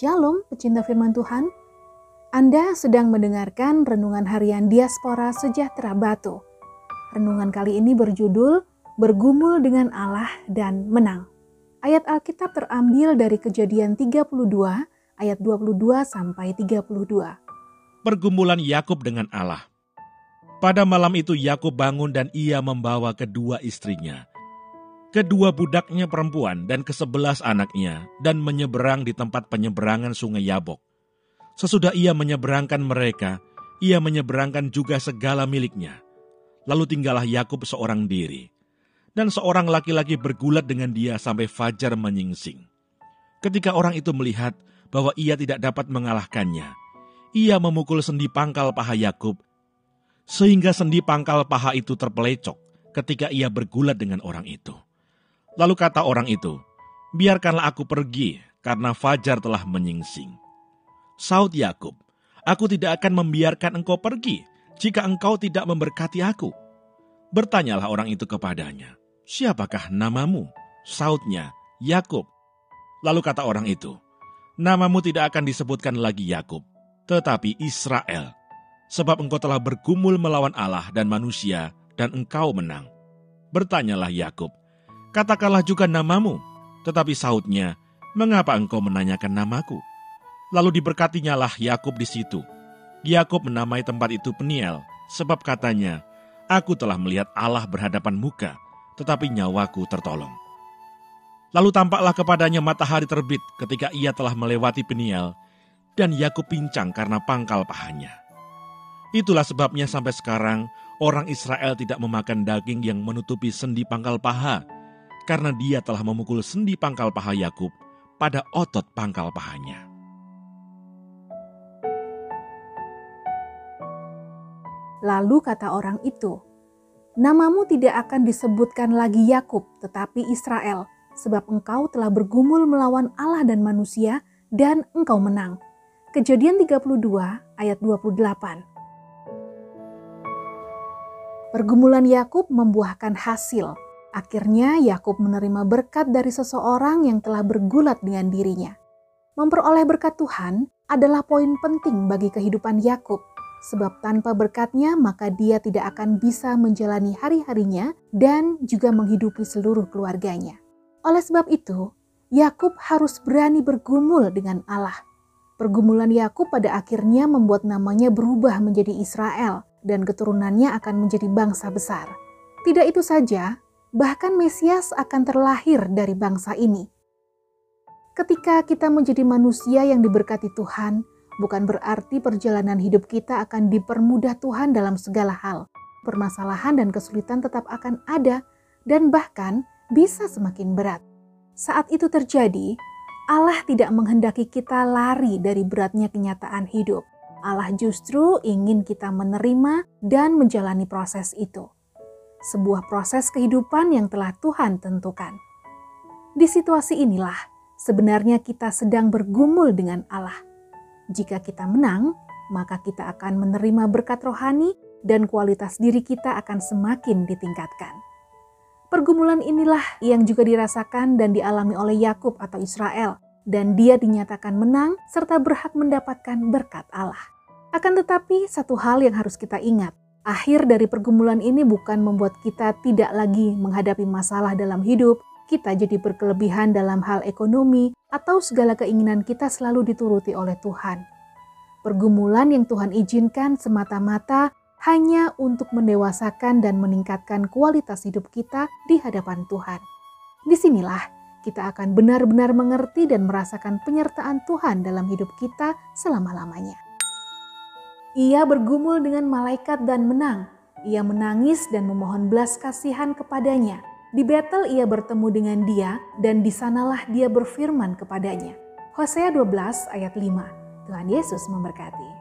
Shalom, pecinta firman Tuhan. Anda sedang mendengarkan renungan harian Diaspora Sejahtera Batu. Renungan kali ini berjudul Bergumul dengan Allah dan Menang. Ayat Alkitab terambil dari Kejadian 32 ayat 22 sampai 32. Pergumulan Yakub dengan Allah. Pada malam itu Yakub bangun dan ia membawa kedua istrinya, kedua budaknya perempuan dan kesebelas anaknya, dan menyeberang di tempat penyeberangan sungai Yabok. Sesudah ia menyeberangkan mereka, ia menyeberangkan juga segala miliknya. Lalu tinggallah Yakub seorang diri, dan seorang laki-laki bergulat dengan dia sampai fajar menyingsing. Ketika orang itu melihat bahwa ia tidak dapat mengalahkannya, ia memukul sendi pangkal paha Yakub, sehingga sendi pangkal paha itu terpelecok ketika ia bergulat dengan orang itu. Lalu kata orang itu, biarkanlah aku pergi karena fajar telah menyingsing. Saud Yakub, aku tidak akan membiarkan engkau pergi jika engkau tidak memberkati aku. Bertanyalah orang itu kepadanya, siapakah namamu? Saudnya, Yakub. Lalu kata orang itu, namamu tidak akan disebutkan lagi Yakub, tetapi Israel, sebab engkau telah bergumul melawan Allah dan manusia, dan engkau menang. Bertanyalah Yakub, katakanlah juga namamu. Tetapi sautnya, mengapa engkau menanyakan namaku? Lalu diberkatinya lah Yakub di situ. Yakub menamai tempat itu Peniel, sebab katanya, Aku telah melihat Allah berhadapan muka, tetapi nyawaku tertolong. Lalu tampaklah kepadanya matahari terbit ketika ia telah melewati Peniel, dan Yakub pincang karena pangkal pahanya. Itulah sebabnya sampai sekarang orang Israel tidak memakan daging yang menutupi sendi pangkal paha, karena dia telah memukul sendi pangkal paha Yakub pada otot pangkal pahanya. Lalu kata orang itu, Namamu tidak akan disebutkan lagi Yakub, tetapi Israel, sebab engkau telah bergumul melawan Allah dan manusia, dan engkau menang. Kejadian 32 ayat 28. Pergumulan Yakub membuahkan hasil, Akhirnya Yakub menerima berkat dari seseorang yang telah bergulat dengan dirinya. Memperoleh berkat Tuhan adalah poin penting bagi kehidupan Yakub, sebab tanpa berkatnya maka dia tidak akan bisa menjalani hari-harinya dan juga menghidupi seluruh keluarganya. Oleh sebab itu, Yakub harus berani bergumul dengan Allah. Pergumulan Yakub pada akhirnya membuat namanya berubah menjadi Israel dan keturunannya akan menjadi bangsa besar. Tidak itu saja, bahkan Mesias akan terlahir dari bangsa ini. Ketika kita menjadi manusia yang diberkati Tuhan, bukan berarti perjalanan hidup kita akan dipermudah Tuhan dalam segala hal. Permasalahan dan kesulitan tetap akan ada, dan bahkan bisa semakin berat. Saat itu terjadi, Allah tidak menghendaki kita lari dari beratnya kenyataan hidup. Allah justru ingin kita menerima dan menjalani proses itu sebuah proses kehidupan yang telah Tuhan tentukan. Di situasi inilah sebenarnya kita sedang bergumul dengan Allah. Jika kita menang, maka kita akan menerima berkat rohani dan kualitas diri kita akan semakin ditingkatkan. Pergumulan inilah yang juga dirasakan dan dialami oleh Yakub atau Israel, dan dia dinyatakan menang serta berhak mendapatkan berkat Allah. Akan tetapi, satu hal yang harus kita ingat: Akhir dari pergumulan ini bukan membuat kita tidak lagi menghadapi masalah dalam hidup, kita jadi berkelebihan dalam hal ekonomi, atau segala keinginan kita selalu dituruti oleh Tuhan. Pergumulan yang Tuhan izinkan semata-mata hanya untuk mendewasakan dan meningkatkan kualitas hidup kita di hadapan Tuhan. Di sinilah kita akan benar-benar mengerti dan merasakan penyertaan Tuhan dalam hidup kita selama-lamanya. Ia bergumul dengan malaikat dan menang. Ia menangis dan memohon belas kasihan kepadanya. Di Betel ia bertemu dengan dia dan di sanalah dia berfirman kepadanya. Hosea 12 ayat 5. Tuhan Yesus memberkati.